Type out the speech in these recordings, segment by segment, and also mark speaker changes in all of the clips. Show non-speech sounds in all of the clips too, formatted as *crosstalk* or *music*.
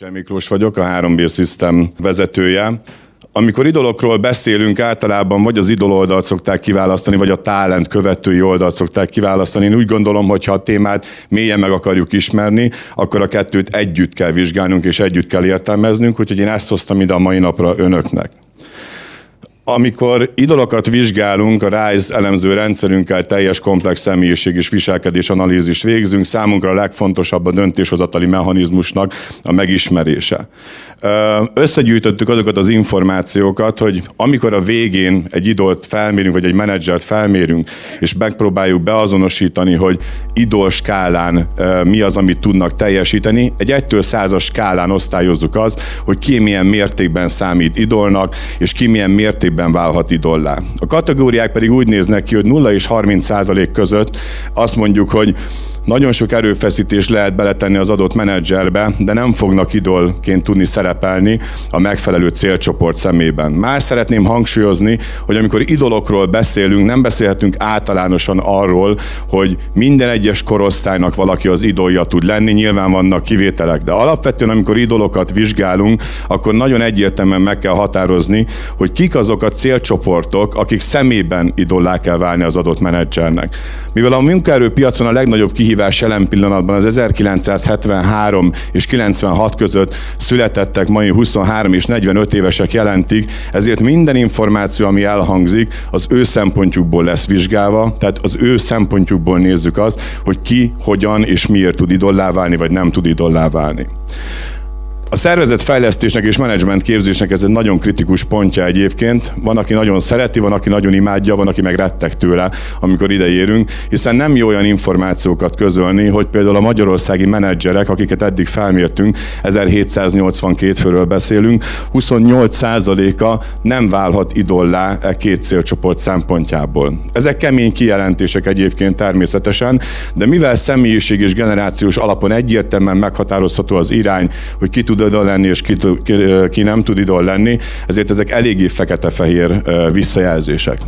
Speaker 1: Menedzser Miklós vagyok, a 3B System vezetője. Amikor idolokról beszélünk, általában vagy az idol oldalt szokták kiválasztani, vagy a talent követői oldalt szokták kiválasztani. Én úgy gondolom, hogy ha a témát mélyen meg akarjuk ismerni, akkor a kettőt együtt kell vizsgálnunk, és együtt kell értelmeznünk, úgyhogy én ezt hoztam ide a mai napra önöknek. Amikor idolokat vizsgálunk, a RISE elemző rendszerünkkel teljes komplex személyiség és viselkedés analízis végzünk, számunkra a legfontosabb a döntéshozatali mechanizmusnak a megismerése. Összegyűjtöttük azokat az információkat, hogy amikor a végén egy idolt felmérünk, vagy egy menedzsert felmérünk, és megpróbáljuk beazonosítani, hogy idol skálán mi az, amit tudnak teljesíteni, egy 1-től 100 skálán osztályozzuk az, hogy ki milyen mértékben számít idolnak, és ki milyen mértékben válhat idollá. A kategóriák pedig úgy néznek ki, hogy 0 és 30 százalék között azt mondjuk, hogy nagyon sok erőfeszítés lehet beletenni az adott menedzserbe, de nem fognak idolként tudni szerepelni a megfelelő célcsoport szemében. Már szeretném hangsúlyozni, hogy amikor idolokról beszélünk, nem beszélhetünk általánosan arról, hogy minden egyes korosztálynak valaki az idolja tud lenni, nyilván vannak kivételek, de alapvetően amikor idolokat vizsgálunk, akkor nagyon egyértelműen meg kell határozni, hogy kik azok a célcsoportok, akik szemében idollá kell válni az adott menedzsernek. Mivel a munkaerőpiacon a legnagyobb kihívás kihívás jelen pillanatban az 1973 és 96 között születettek mai 23 és 45 évesek jelentik, ezért minden információ, ami elhangzik, az ő szempontjukból lesz vizsgálva, tehát az ő szempontjukból nézzük azt, hogy ki, hogyan és miért tud idollá válni, vagy nem tud idollá válni. A szervezet fejlesztésnek és menedzsment képzésnek ez egy nagyon kritikus pontja egyébként. Van, aki nagyon szereti, van, aki nagyon imádja, van, aki meg rettek tőle, amikor ideérünk, hiszen nem jó olyan információkat közölni, hogy például a magyarországi menedzserek, akiket eddig felmértünk, 1782 főről beszélünk, 28%-a nem válhat idollá e két célcsoport szempontjából. Ezek kemény kijelentések egyébként természetesen, de mivel személyiség és generációs alapon egyértelműen meghatározható az irány, hogy ki tud idol lenni, és ki, ki, nem tud idol lenni, ezért ezek eléggé fekete-fehér visszajelzések.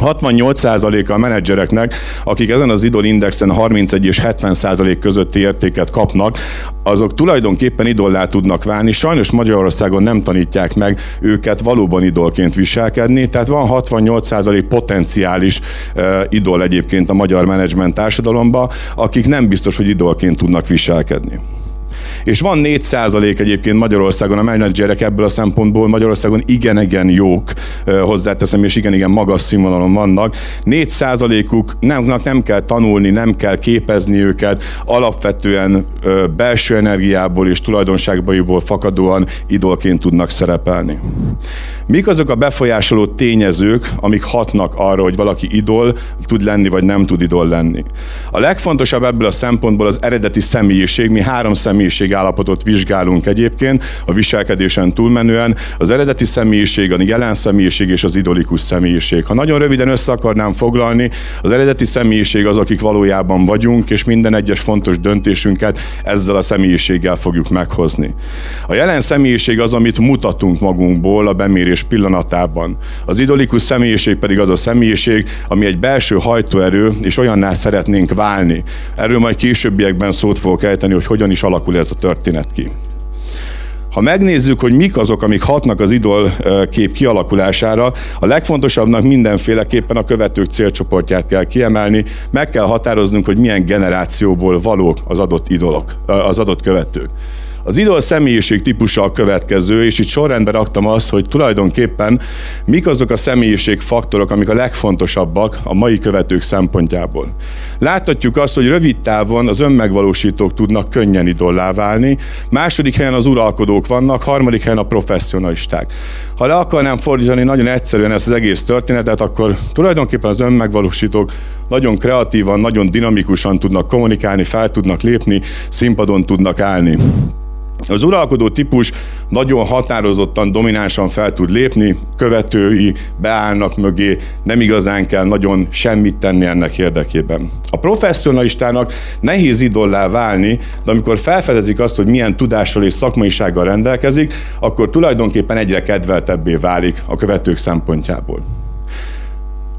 Speaker 1: 68%-a a menedzsereknek, akik ezen az idol indexen 31 és 70% közötti értéket kapnak, azok tulajdonképpen idollá tudnak válni. Sajnos Magyarországon nem tanítják meg őket valóban idolként viselkedni, tehát van 68% potenciális uh, idol egyébként a magyar menedzsment társadalomban, akik nem biztos, hogy idolként tudnak viselkedni. És van 4 egyébként Magyarországon a menedzserek ebből a szempontból Magyarországon igen-igen jók, hozzáteszem, és igen-igen magas színvonalon vannak. 4 uk nem, nem kell tanulni, nem kell képezni őket, alapvetően belső energiából és tulajdonságbaiból fakadóan idolként tudnak szerepelni. Mik azok a befolyásoló tényezők, amik hatnak arra, hogy valaki idol tud lenni, vagy nem tud idol lenni? A legfontosabb ebből a szempontból az eredeti személyiség. Mi három személyiség állapotot vizsgálunk egyébként, a viselkedésen túlmenően. Az eredeti személyiség, a jelen személyiség és az idolikus személyiség. Ha nagyon röviden össze akarnám foglalni, az eredeti személyiség az, akik valójában vagyunk, és minden egyes fontos döntésünket ezzel a személyiséggel fogjuk meghozni. A jelen személyiség az, amit mutatunk magunkból a bemérés elismerés pillanatában. Az idolikus személyiség pedig az a személyiség, ami egy belső hajtóerő, és olyanná szeretnénk válni. Erről majd későbbiekben szót fogok ejteni, hogy hogyan is alakul ez a történet ki. Ha megnézzük, hogy mik azok, amik hatnak az idol kép kialakulására, a legfontosabbnak mindenféleképpen a követők célcsoportját kell kiemelni, meg kell határoznunk, hogy milyen generációból valók az adott idolok, az adott követők. Az idol személyiség típusa a következő, és itt sorrendben raktam azt, hogy tulajdonképpen mik azok a személyiség faktorok, amik a legfontosabbak a mai követők szempontjából. Láthatjuk azt, hogy rövid távon az önmegvalósítók tudnak könnyen idollá válni, második helyen az uralkodók vannak, harmadik helyen a professzionalisták. Ha le akarnám fordítani nagyon egyszerűen ezt az egész történetet, akkor tulajdonképpen az önmegvalósítók nagyon kreatívan, nagyon dinamikusan tudnak kommunikálni, fel tudnak lépni, színpadon tudnak állni. Az uralkodó típus nagyon határozottan, dominánsan fel tud lépni, követői beállnak mögé, nem igazán kell nagyon semmit tenni ennek érdekében. A professzionalistának nehéz idollá válni, de amikor felfedezik azt, hogy milyen tudással és szakmaisággal rendelkezik, akkor tulajdonképpen egyre kedveltebbé válik a követők szempontjából.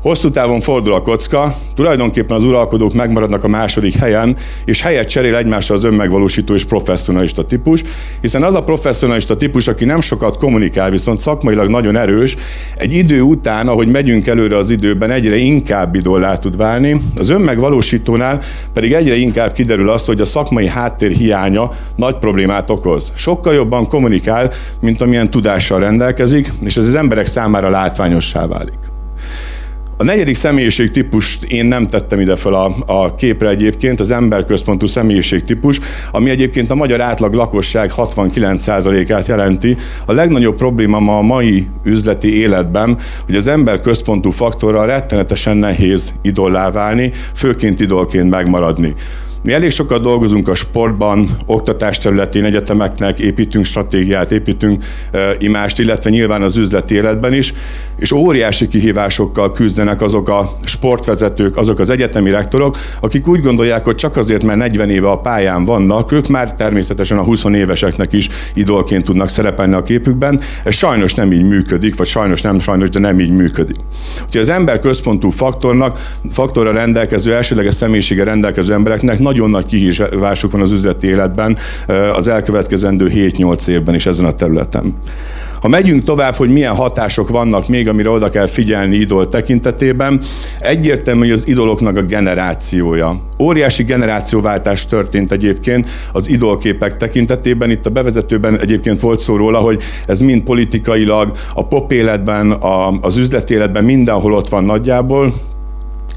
Speaker 1: Hosszú távon fordul a kocka, tulajdonképpen az uralkodók megmaradnak a második helyen, és helyet cserél egymással az önmegvalósító és professzionalista típus, hiszen az a professzionalista típus, aki nem sokat kommunikál, viszont szakmailag nagyon erős, egy idő után, ahogy megyünk előre az időben, egyre inkább idollá tud válni. Az önmegvalósítónál pedig egyre inkább kiderül az, hogy a szakmai háttér hiánya nagy problémát okoz. Sokkal jobban kommunikál, mint amilyen tudással rendelkezik, és ez az emberek számára látványossá válik. A negyedik személyiség típust én nem tettem ide fel a, a képre egyébként, az emberközpontú személyiség típus, ami egyébként a magyar átlag lakosság 69%-át jelenti. A legnagyobb probléma ma a mai üzleti életben, hogy az emberközpontú faktorral rettenetesen nehéz idollá válni, főként idolként megmaradni. Mi elég sokat dolgozunk a sportban, oktatás területén, egyetemeknek, építünk stratégiát, építünk imást, illetve nyilván az üzleti életben is, és óriási kihívásokkal küzdenek azok a sportvezetők, azok az egyetemi rektorok, akik úgy gondolják, hogy csak azért, mert 40 éve a pályán vannak, ők már természetesen a 20 éveseknek is idolként tudnak szerepelni a képükben. Ez sajnos nem így működik, vagy sajnos nem sajnos, de nem így működik. Úgyhogy az ember központú faktornak, faktorra rendelkező, elsőleges személyisége rendelkező embereknek nagyon nagy kihívásuk van az üzleti életben az elkövetkezendő 7-8 évben is ezen a területen. Ha megyünk tovább, hogy milyen hatások vannak még, amire oda kell figyelni idol tekintetében, egyértelmű, hogy az idoloknak a generációja. Óriási generációváltás történt egyébként az idolképek tekintetében. Itt a bevezetőben egyébként volt szó róla, hogy ez mind politikailag, a pop életben, a, az üzleti életben mindenhol ott van nagyjából.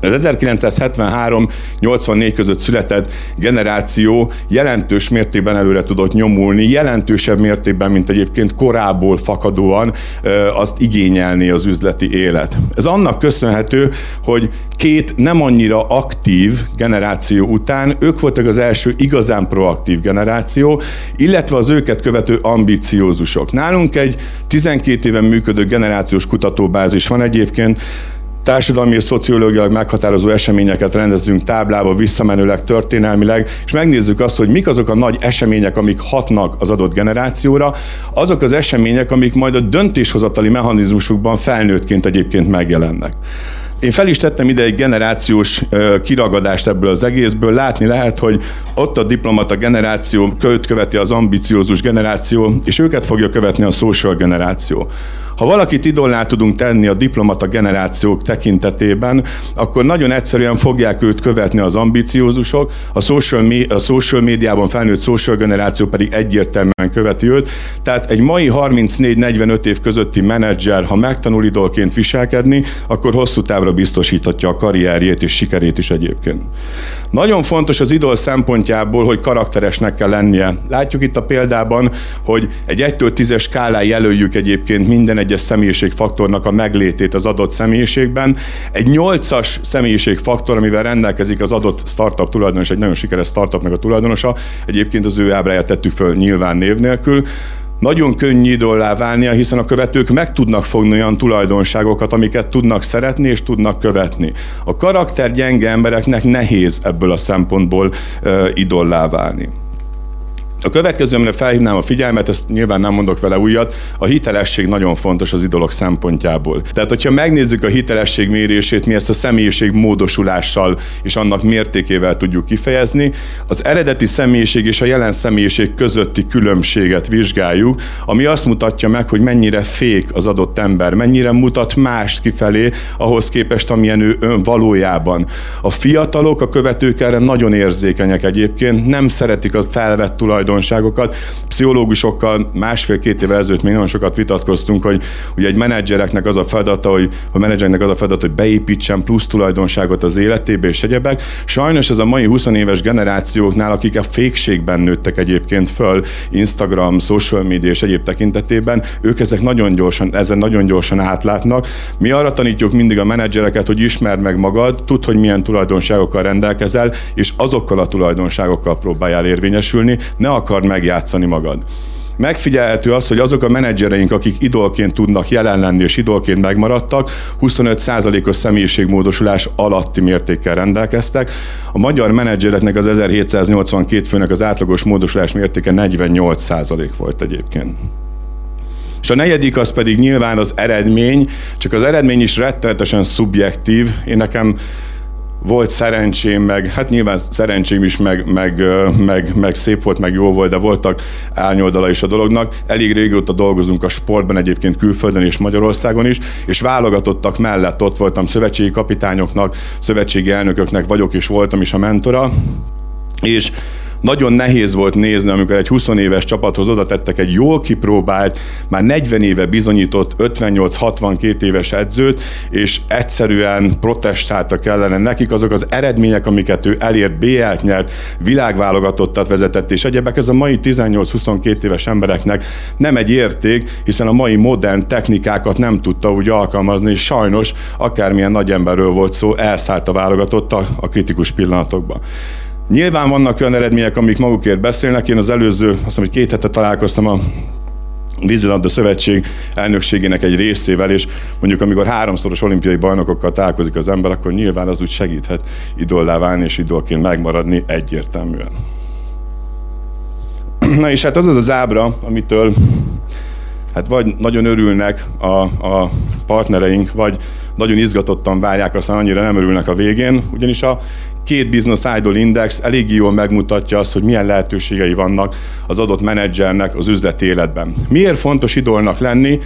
Speaker 1: Az 1973-84 között született generáció jelentős mértékben előre tudott nyomulni, jelentősebb mértékben, mint egyébként korából fakadóan azt igényelni az üzleti élet. Ez annak köszönhető, hogy két nem annyira aktív generáció után ők voltak az első igazán proaktív generáció, illetve az őket követő ambiciózusok. Nálunk egy 12 éven működő generációs kutatóbázis van egyébként, társadalmi és szociológiai meghatározó eseményeket rendezünk táblába, visszamenőleg, történelmileg, és megnézzük azt, hogy mik azok a nagy események, amik hatnak az adott generációra, azok az események, amik majd a döntéshozatali mechanizmusukban felnőttként egyébként megjelennek. Én fel is tettem ide egy generációs kiragadást ebből az egészből. Látni lehet, hogy ott a diplomata generáció követi az ambiciózus generáció, és őket fogja követni a social generáció. Ha valakit idollá tudunk tenni a diplomata generációk tekintetében, akkor nagyon egyszerűen fogják őt követni az ambiciózusok, a social, a social médiában felnőtt social generáció pedig egyértelműen követi őt. Tehát egy mai 34-45 év közötti menedzser, ha megtanul idolként viselkedni, akkor hosszú távra biztosíthatja a karrierjét és sikerét is egyébként. Nagyon fontos az idol szempontjából, hogy karakteresnek kell lennie. Látjuk itt a példában, hogy egy 1-től 10-es skálán jelöljük egyébként minden egyes személyiségfaktornak a meglétét az adott személyiségben. Egy 8-as személyiségfaktor, amivel rendelkezik az adott startup tulajdonos, egy nagyon sikeres startupnak a tulajdonosa, egyébként az ő ábráját tettük föl nyilván név nélkül, nagyon könnyű idollá válnia, hiszen a követők meg tudnak fogni olyan tulajdonságokat, amiket tudnak szeretni és tudnak követni. A karakter gyenge embereknek nehéz ebből a szempontból uh, idollá válni. A következő, amire felhívnám a figyelmet, ezt nyilván nem mondok vele újat, a hitelesség nagyon fontos az idolok szempontjából. Tehát, hogyha megnézzük a hitelesség mérését, mi ezt a személyiség módosulással és annak mértékével tudjuk kifejezni, az eredeti személyiség és a jelen személyiség közötti különbséget vizsgáljuk, ami azt mutatja meg, hogy mennyire fék az adott ember, mennyire mutat mást kifelé ahhoz képest, amilyen ő ön valójában. A fiatalok, a követők erre nagyon érzékenyek egyébként, nem szeretik a felvett tulajdon tulajdonságokat. Pszichológusokkal másfél-két évvel ezelőtt még nagyon sokat vitatkoztunk, hogy ugye egy menedzsereknek az a feladata, hogy a menedzsernek az a feladata, hogy beépítsen plusz tulajdonságot az életébe és egyebek. Sajnos ez a mai 20 éves generációknál, akik a fékségben nőttek egyébként föl, Instagram, social media és egyéb tekintetében, ők ezek nagyon gyorsan, ezen nagyon gyorsan átlátnak. Mi arra tanítjuk mindig a menedzsereket, hogy ismerd meg magad, tudd, hogy milyen tulajdonságokkal rendelkezel, és azokkal a tulajdonságokkal próbáljál érvényesülni, ne akar megjátszani magad. Megfigyelhető az, hogy azok a menedzsereink, akik idolként tudnak jelen lenni és idolként megmaradtak, 25%-os személyiségmódosulás alatti mértékkel rendelkeztek. A magyar menedzsereknek az 1782 főnek az átlagos módosulás mértéke 48% volt egyébként. És a negyedik az pedig nyilván az eredmény, csak az eredmény is rettenetesen szubjektív. Én nekem volt szerencsém, meg hát nyilván szerencsém is, meg, meg, meg, meg szép volt, meg jó volt, de voltak árnyoldala is a dolognak. Elég régóta dolgozunk a sportban, egyébként külföldön és Magyarországon is, és válogatottak mellett ott voltam szövetségi kapitányoknak, szövetségi elnököknek vagyok és voltam is a mentora, és nagyon nehéz volt nézni, amikor egy 20 éves csapathoz oda tettek egy jól kipróbált, már 40 éve bizonyított 58-62 éves edzőt, és egyszerűen protestáltak ellene nekik azok az eredmények, amiket ő elért, BL-t nyert, világválogatottat vezetett, és egyebek ez a mai 18-22 éves embereknek nem egy érték, hiszen a mai modern technikákat nem tudta úgy alkalmazni, és sajnos akármilyen nagy emberről volt szó, elszállt a válogatott a, a kritikus pillanatokban. Nyilván vannak olyan eredmények, amik magukért beszélnek. Én az előző, azt hiszem, hogy két hete találkoztam a vízilabda szövetség elnökségének egy részével, és mondjuk amikor háromszoros olimpiai bajnokokkal találkozik az ember, akkor nyilván az úgy segíthet idollá válni és idolként megmaradni egyértelműen. *clears throat* Na és hát az az az ábra, amitől hát vagy nagyon örülnek a, a partnereink, vagy nagyon izgatottan várják, aztán annyira nem örülnek a végén, ugyanis a két Business Idol Index elég jól megmutatja azt, hogy milyen lehetőségei vannak az adott menedzsernek az üzleti életben. Miért fontos idolnak lenni?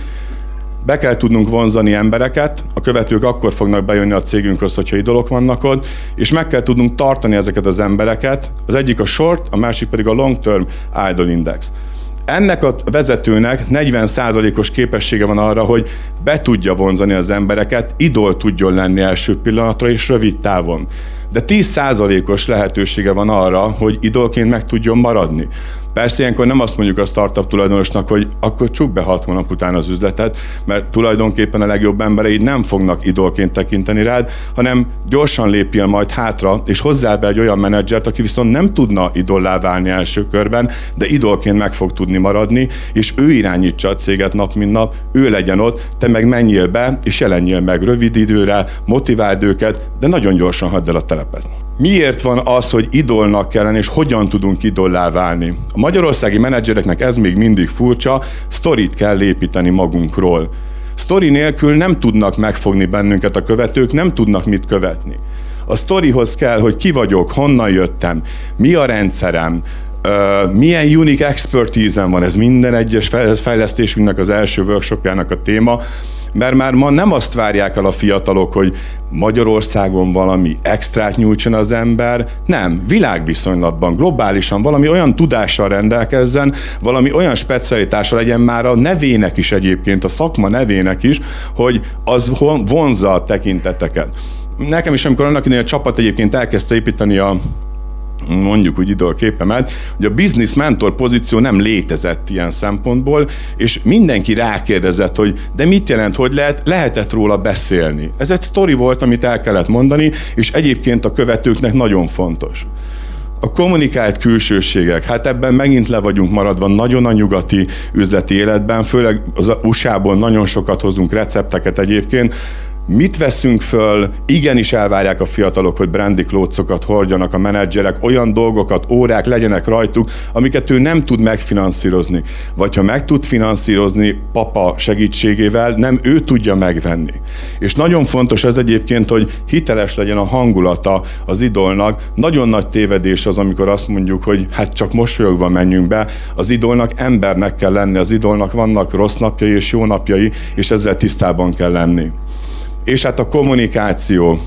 Speaker 1: Be kell tudnunk vonzani embereket, a követők akkor fognak bejönni a cégünkhöz, hogyha idolok vannak ott, és meg kell tudnunk tartani ezeket az embereket. Az egyik a short, a másik pedig a long term idol index. Ennek a vezetőnek 40%-os képessége van arra, hogy be tudja vonzani az embereket, idol tudjon lenni első pillanatra és rövid távon de 10%-os lehetősége van arra, hogy idolként meg tudjon maradni. Persze ilyenkor nem azt mondjuk a startup tulajdonosnak, hogy akkor csuk be hat hónap után az üzletet, mert tulajdonképpen a legjobb embereid nem fognak idolként tekinteni rád, hanem gyorsan lépjél majd hátra, és hozzá be egy olyan menedzsert, aki viszont nem tudna idollá válni első körben, de idolként meg fog tudni maradni, és ő irányítsa a céget nap mint nap, ő legyen ott, te meg menjél be, és jelenjél meg rövid időre, motiváld őket, de nagyon gyorsan hagyd el a telepet. Miért van az, hogy idolnak kellene, és hogyan tudunk idollá válni? A magyarországi menedzsereknek ez még mindig furcsa, sztorit kell építeni magunkról. Sztori nélkül nem tudnak megfogni bennünket a követők, nem tudnak mit követni. A sztorihoz kell, hogy ki vagyok, honnan jöttem, mi a rendszerem, milyen unique expertise van, ez minden egyes fejlesztésünknek az első workshopjának a téma, mert már ma nem azt várják el a fiatalok, hogy Magyarországon valami extrát nyújtson az ember, nem, világviszonylatban, globálisan valami olyan tudással rendelkezzen, valami olyan specialitása legyen már a nevének is egyébként, a szakma nevének is, hogy az vonzza a tekinteteket. Nekem is, amikor annak idején a csapat egyébként elkezdte építeni a mondjuk úgy idő a képemet, hogy a business mentor pozíció nem létezett ilyen szempontból, és mindenki rákérdezett, hogy de mit jelent, hogy lehet, lehetett róla beszélni. Ez egy sztori volt, amit el kellett mondani, és egyébként a követőknek nagyon fontos. A kommunikált külsőségek, hát ebben megint le vagyunk maradva nagyon a nyugati üzleti életben, főleg az USA-ból nagyon sokat hozunk recepteket egyébként, Mit veszünk föl? Igenis elvárják a fiatalok, hogy brandy klócokat hordjanak a menedzserek, olyan dolgokat, órák legyenek rajtuk, amiket ő nem tud megfinanszírozni. Vagy ha meg tud finanszírozni papa segítségével, nem ő tudja megvenni. És nagyon fontos ez egyébként, hogy hiteles legyen a hangulata az idolnak. Nagyon nagy tévedés az, amikor azt mondjuk, hogy hát csak mosolyogva menjünk be. Az idolnak embernek kell lenni, az idolnak vannak rossz napjai és jó napjai, és ezzel tisztában kell lenni. És hát a kommunikáció,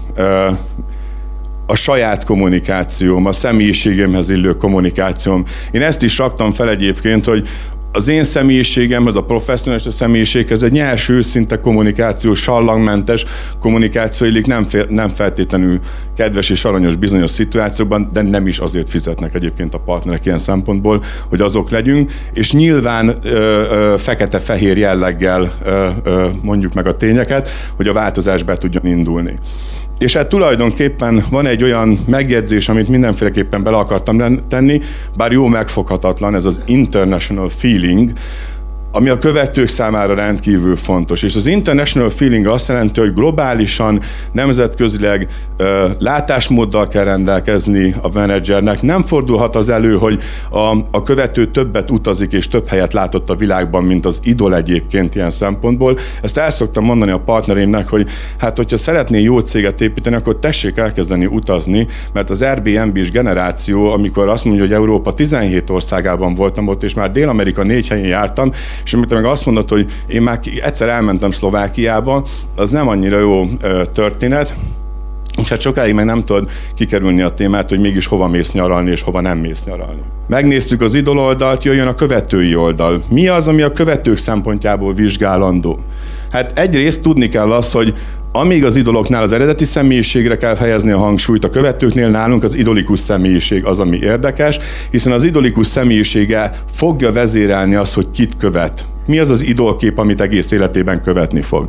Speaker 1: a saját kommunikációm, a személyiségemhez illő kommunikációm. Én ezt is raktam fel egyébként, hogy az én személyiségem, az a professzionális személyiség, ez egy nyers, őszinte kommunikáció, sallangmentes kommunikáció, illik nem, fél, nem feltétlenül kedves és aranyos bizonyos szituációkban, de nem is azért fizetnek egyébként a partnerek ilyen szempontból, hogy azok legyünk, és nyilván fekete-fehér jelleggel ö, ö, mondjuk meg a tényeket, hogy a változás be tudjon indulni. És hát tulajdonképpen van egy olyan megjegyzés, amit mindenféleképpen bele akartam tenni, bár jó megfoghatatlan, ez az international feeling, ami a követők számára rendkívül fontos. És az international feeling azt jelenti, hogy globálisan, nemzetközileg ö, látásmóddal kell rendelkezni a menedzsernek. Nem fordulhat az elő, hogy a, a követő többet utazik és több helyet látott a világban, mint az idol egyébként ilyen szempontból. Ezt el szoktam mondani a partnereimnek, hogy hát hogyha szeretné jó céget építeni, akkor tessék elkezdeni utazni, mert az Airbnb-s generáció, amikor azt mondja, hogy Európa 17 országában voltam ott, és már Dél-Amerika négy helyén jártam, és amit meg azt mondod, hogy én már egyszer elmentem Szlovákiába, az nem annyira jó történet, és hát sokáig meg nem tudod kikerülni a témát, hogy mégis hova mész nyaralni, és hova nem mész nyaralni. Megnéztük az idol oldalt, jöjjön a követői oldal. Mi az, ami a követők szempontjából vizsgálandó? Hát egyrészt tudni kell az, hogy amíg az idoloknál az eredeti személyiségre kell helyezni a hangsúlyt, a követőknél nálunk az idolikus személyiség az, ami érdekes, hiszen az idolikus személyisége fogja vezérelni azt, hogy kit követ. Mi az az idolkép, amit egész életében követni fog.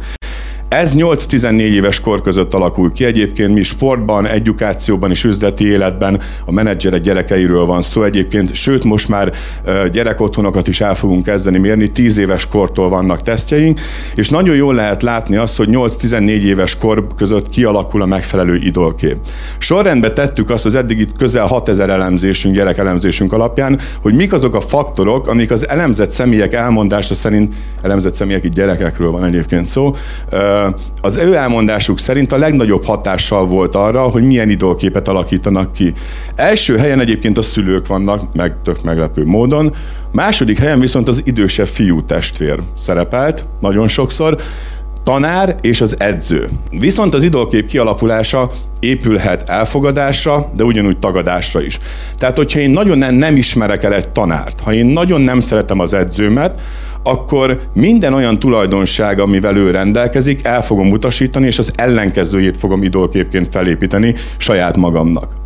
Speaker 1: Ez 8-14 éves kor között alakul ki. Egyébként mi sportban, edukációban és üzleti életben a menedzserek gyerekeiről van szó egyébként, sőt most már gyerekotthonokat is el fogunk kezdeni mérni, 10 éves kortól vannak tesztjeink, és nagyon jól lehet látni azt, hogy 8-14 éves kor között kialakul a megfelelő idolkép. Sorrendbe tettük azt az eddig itt közel 6000 elemzésünk, gyerekelemzésünk alapján, hogy mik azok a faktorok, amik az elemzett személyek elmondása szerint, elemzett személyek itt gyerekekről van egyébként szó, az ő elmondásuk szerint a legnagyobb hatással volt arra, hogy milyen idolképet alakítanak ki. Első helyen egyébként a szülők vannak, meg tök meglepő módon. Második helyen viszont az idősebb fiú testvér szerepelt, nagyon sokszor tanár és az edző. Viszont az idolkép kialakulása épülhet elfogadásra, de ugyanúgy tagadásra is. Tehát, hogyha én nagyon nem ismerek el egy tanárt, ha én nagyon nem szeretem az edzőmet, akkor minden olyan tulajdonság, amivel ő rendelkezik, el fogom utasítani, és az ellenkezőjét fogom idolképként felépíteni saját magamnak.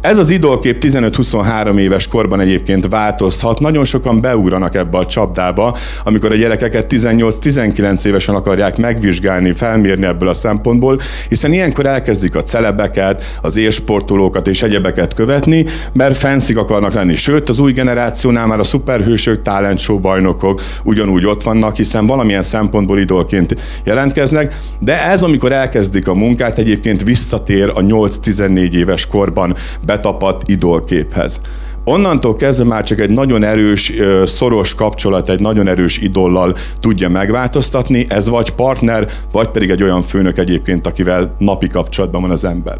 Speaker 1: Ez az idolkép 15-23 éves korban egyébként változhat. Nagyon sokan beugranak ebbe a csapdába, amikor a gyerekeket 18-19 évesen akarják megvizsgálni, felmérni ebből a szempontból, hiszen ilyenkor elkezdik a celebeket, az érsportolókat és egyebeket követni, mert fenszik akarnak lenni. Sőt, az új generációnál már a szuperhősök, talent show bajnokok ugyanúgy ott vannak, hiszen valamilyen szempontból idolként jelentkeznek, de ez, amikor elkezdik a munkát, egyébként visszatér a 8-14 éves korban betapadt idolképhez. Onnantól kezdve már csak egy nagyon erős, szoros kapcsolat, egy nagyon erős idollal tudja megváltoztatni, ez vagy partner, vagy pedig egy olyan főnök egyébként, akivel napi kapcsolatban van az ember.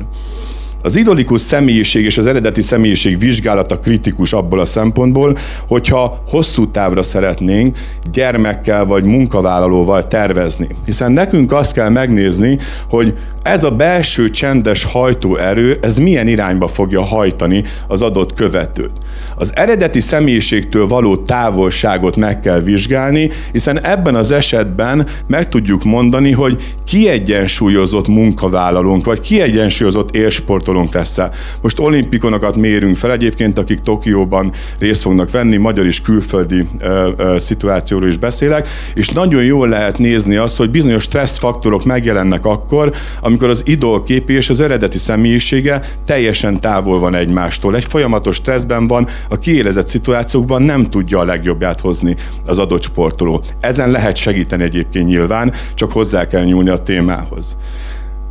Speaker 1: Az idolikus személyiség és az eredeti személyiség vizsgálata kritikus abból a szempontból, hogyha hosszú távra szeretnénk gyermekkel vagy munkavállalóval tervezni. Hiszen nekünk azt kell megnézni, hogy ez a belső csendes hajtóerő, ez milyen irányba fogja hajtani az adott követőt. Az eredeti személyiségtől való távolságot meg kell vizsgálni, hiszen ebben az esetben meg tudjuk mondani, hogy kiegyensúlyozott munkavállalónk, vagy kiegyensúlyozott élsportolónk lesz -e. Most olimpikonokat mérünk fel egyébként, akik Tokióban részt fognak venni, magyar és külföldi ö, ö, szituációról is beszélek, és nagyon jól lehet nézni azt, hogy bizonyos stresszfaktorok megjelennek akkor, amikor az idolképi és az eredeti személyisége teljesen távol van egymástól. Egy folyamatos stresszben van, a kiélezett szituációkban nem tudja a legjobbját hozni az adott sportoló. Ezen lehet segíteni egyébként nyilván, csak hozzá kell nyúlni a témához.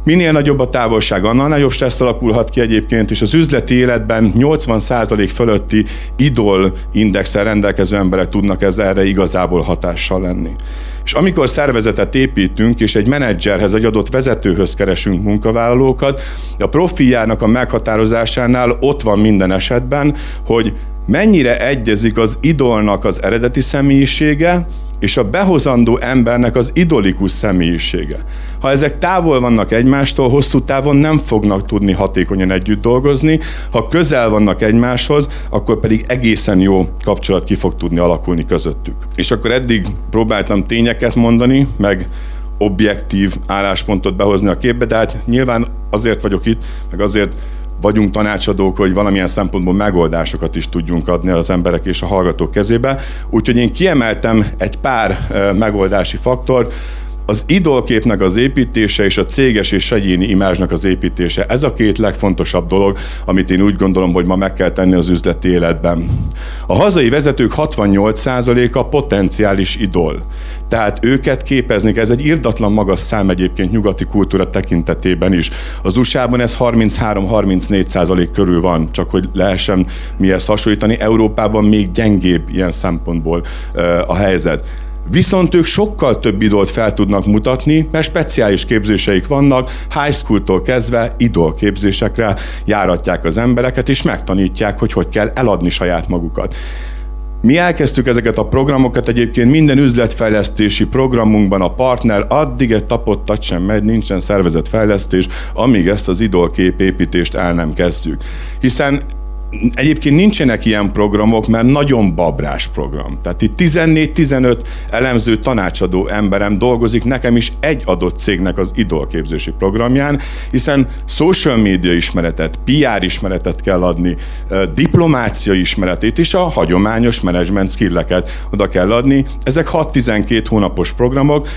Speaker 1: Minél nagyobb a távolság, annál nagyobb stressz alakulhat ki egyébként, és az üzleti életben 80% fölötti idol indexel rendelkező emberek tudnak ez erre igazából hatással lenni. És amikor szervezetet építünk, és egy menedzserhez, egy adott vezetőhöz keresünk munkavállalókat, a profiljának a meghatározásánál ott van minden esetben, hogy mennyire egyezik az idolnak az eredeti személyisége, és a behozandó embernek az idolikus személyisége. Ha ezek távol vannak egymástól, hosszú távon nem fognak tudni hatékonyan együtt dolgozni, ha közel vannak egymáshoz, akkor pedig egészen jó kapcsolat ki fog tudni alakulni közöttük. És akkor eddig próbáltam tényeket mondani, meg objektív álláspontot behozni a képbe, de hát nyilván azért vagyok itt, meg azért vagyunk tanácsadók, hogy valamilyen szempontból megoldásokat is tudjunk adni az emberek és a hallgatók kezébe. Úgyhogy én kiemeltem egy pár megoldási faktort, az idolképnek az építése és a céges és egyéni imázsnak az építése. Ez a két legfontosabb dolog, amit én úgy gondolom, hogy ma meg kell tenni az üzleti életben. A hazai vezetők 68%-a potenciális idol. Tehát őket képezni ez egy irdatlan magas szám egyébként nyugati kultúra tekintetében is. Az USA-ban ez 33-34% körül van, csak hogy lehessen mihez hasonlítani. Európában még gyengébb ilyen szempontból a helyzet. Viszont ők sokkal több idolt fel tudnak mutatni, mert speciális képzéseik vannak, high school-tól kezdve idol képzésekre járatják az embereket, és megtanítják, hogy hogy kell eladni saját magukat. Mi elkezdtük ezeket a programokat, egyébként minden üzletfejlesztési programunkban a partner addig egy tapottat sem megy, nincsen szervezetfejlesztés, amíg ezt az idolkép építést el nem kezdjük. Hiszen Egyébként nincsenek ilyen programok, mert nagyon babrás program. Tehát itt 14-15 elemző tanácsadó emberem dolgozik nekem is egy adott cégnek az idolképzési programján, hiszen social media ismeretet, PR ismeretet kell adni, diplomácia ismeretét és a hagyományos management skilleket oda kell adni. Ezek 6-12 hónapos programok,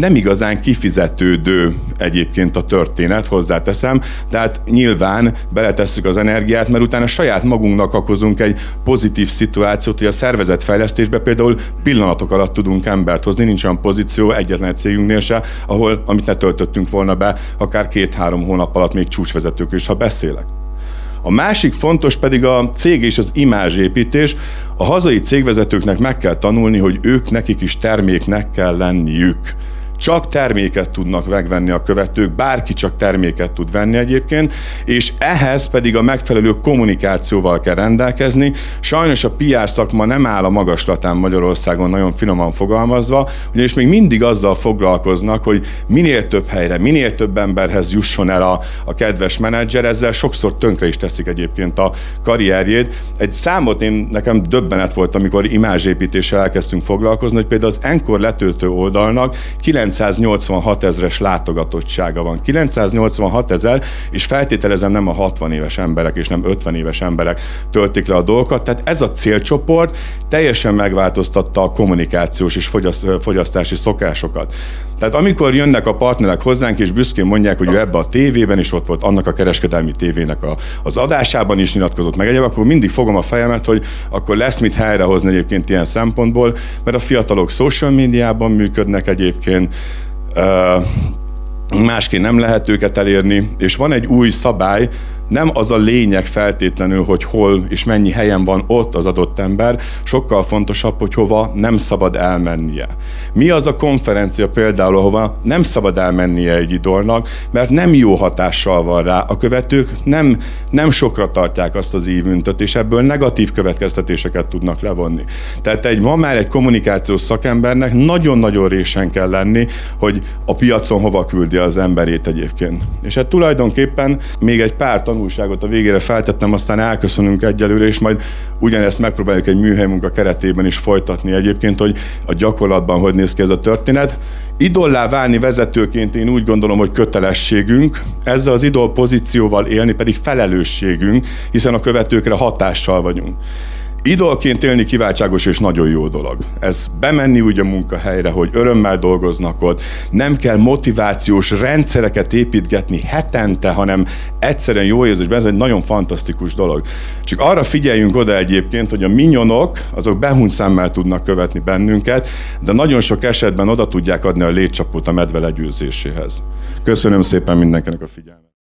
Speaker 1: nem igazán kifizetődő egyébként a történet, hozzáteszem, tehát nyilván beletesszük az energiát, mert utána saját magunknak okozunk egy pozitív szituációt, hogy a szervezetfejlesztésbe például pillanatok alatt tudunk embert hozni, nincs olyan pozíció egyetlen egy cégünknél se, ahol, amit ne töltöttünk volna be, akár két-három hónap alatt még csúcsvezetők is, ha beszélek. A másik fontos pedig a cég és az imázsépítés. A hazai cégvezetőknek meg kell tanulni, hogy ők nekik is terméknek kell lenniük csak terméket tudnak megvenni a követők, bárki csak terméket tud venni egyébként, és ehhez pedig a megfelelő kommunikációval kell rendelkezni. Sajnos a PR szakma nem áll a magaslatán Magyarországon nagyon finoman fogalmazva, ugyanis még mindig azzal foglalkoznak, hogy minél több helyre, minél több emberhez jusson el a, a kedves menedzser, ezzel sokszor tönkre is teszik egyébként a karrierjét. Egy számot én nekem döbbenet volt, amikor imázsépítéssel elkezdtünk foglalkozni, hogy például az Enkor letöltő oldalnak 9 986 ezres látogatottsága van. 986 ezer, és feltételezem nem a 60 éves emberek és nem 50 éves emberek töltik le a dolgokat. Tehát ez a célcsoport teljesen megváltoztatta a kommunikációs és fogyasztási szokásokat. Tehát amikor jönnek a partnerek hozzánk, és büszkén mondják, hogy ő ebbe a tévében is ott volt, annak a kereskedelmi tévének a, az adásában is nyilatkozott meg egyébként, akkor mindig fogom a fejemet, hogy akkor lesz mit helyrehozni egyébként ilyen szempontból, mert a fiatalok social médiában működnek egyébként, másként nem lehet őket elérni, és van egy új szabály, nem az a lényeg feltétlenül, hogy hol és mennyi helyen van ott az adott ember, sokkal fontosabb, hogy hova nem szabad elmennie. Mi az a konferencia például, ahova nem szabad elmennie egy idolnak, mert nem jó hatással van rá. A követők nem, nem sokra tartják azt az ívüntöt, és ebből negatív következtetéseket tudnak levonni. Tehát egy ma már egy kommunikációs szakembernek nagyon-nagyon résen kell lenni, hogy a piacon hova küldi az emberét egyébként. És hát tulajdonképpen még egy pár tanul tanulságot a végére feltettem, aztán elköszönünk egyelőre, és majd ugyanezt megpróbáljuk egy műhely munka keretében is folytatni egyébként, hogy a gyakorlatban hogy néz ki ez a történet. Idollá válni vezetőként én úgy gondolom, hogy kötelességünk, ezzel az idol pozícióval élni pedig felelősségünk, hiszen a követőkre hatással vagyunk. Idolként élni kiváltságos és nagyon jó dolog. Ez bemenni úgy a munkahelyre, hogy örömmel dolgoznak ott, nem kell motivációs rendszereket építgetni hetente, hanem egyszerűen jó érzésben, ez egy nagyon fantasztikus dolog. Csak arra figyeljünk oda egyébként, hogy a minyonok, azok behunyt szemmel tudnak követni bennünket, de nagyon sok esetben oda tudják adni a létcsapot a medve legyőzéséhez. Köszönöm szépen mindenkinek a figyelmet.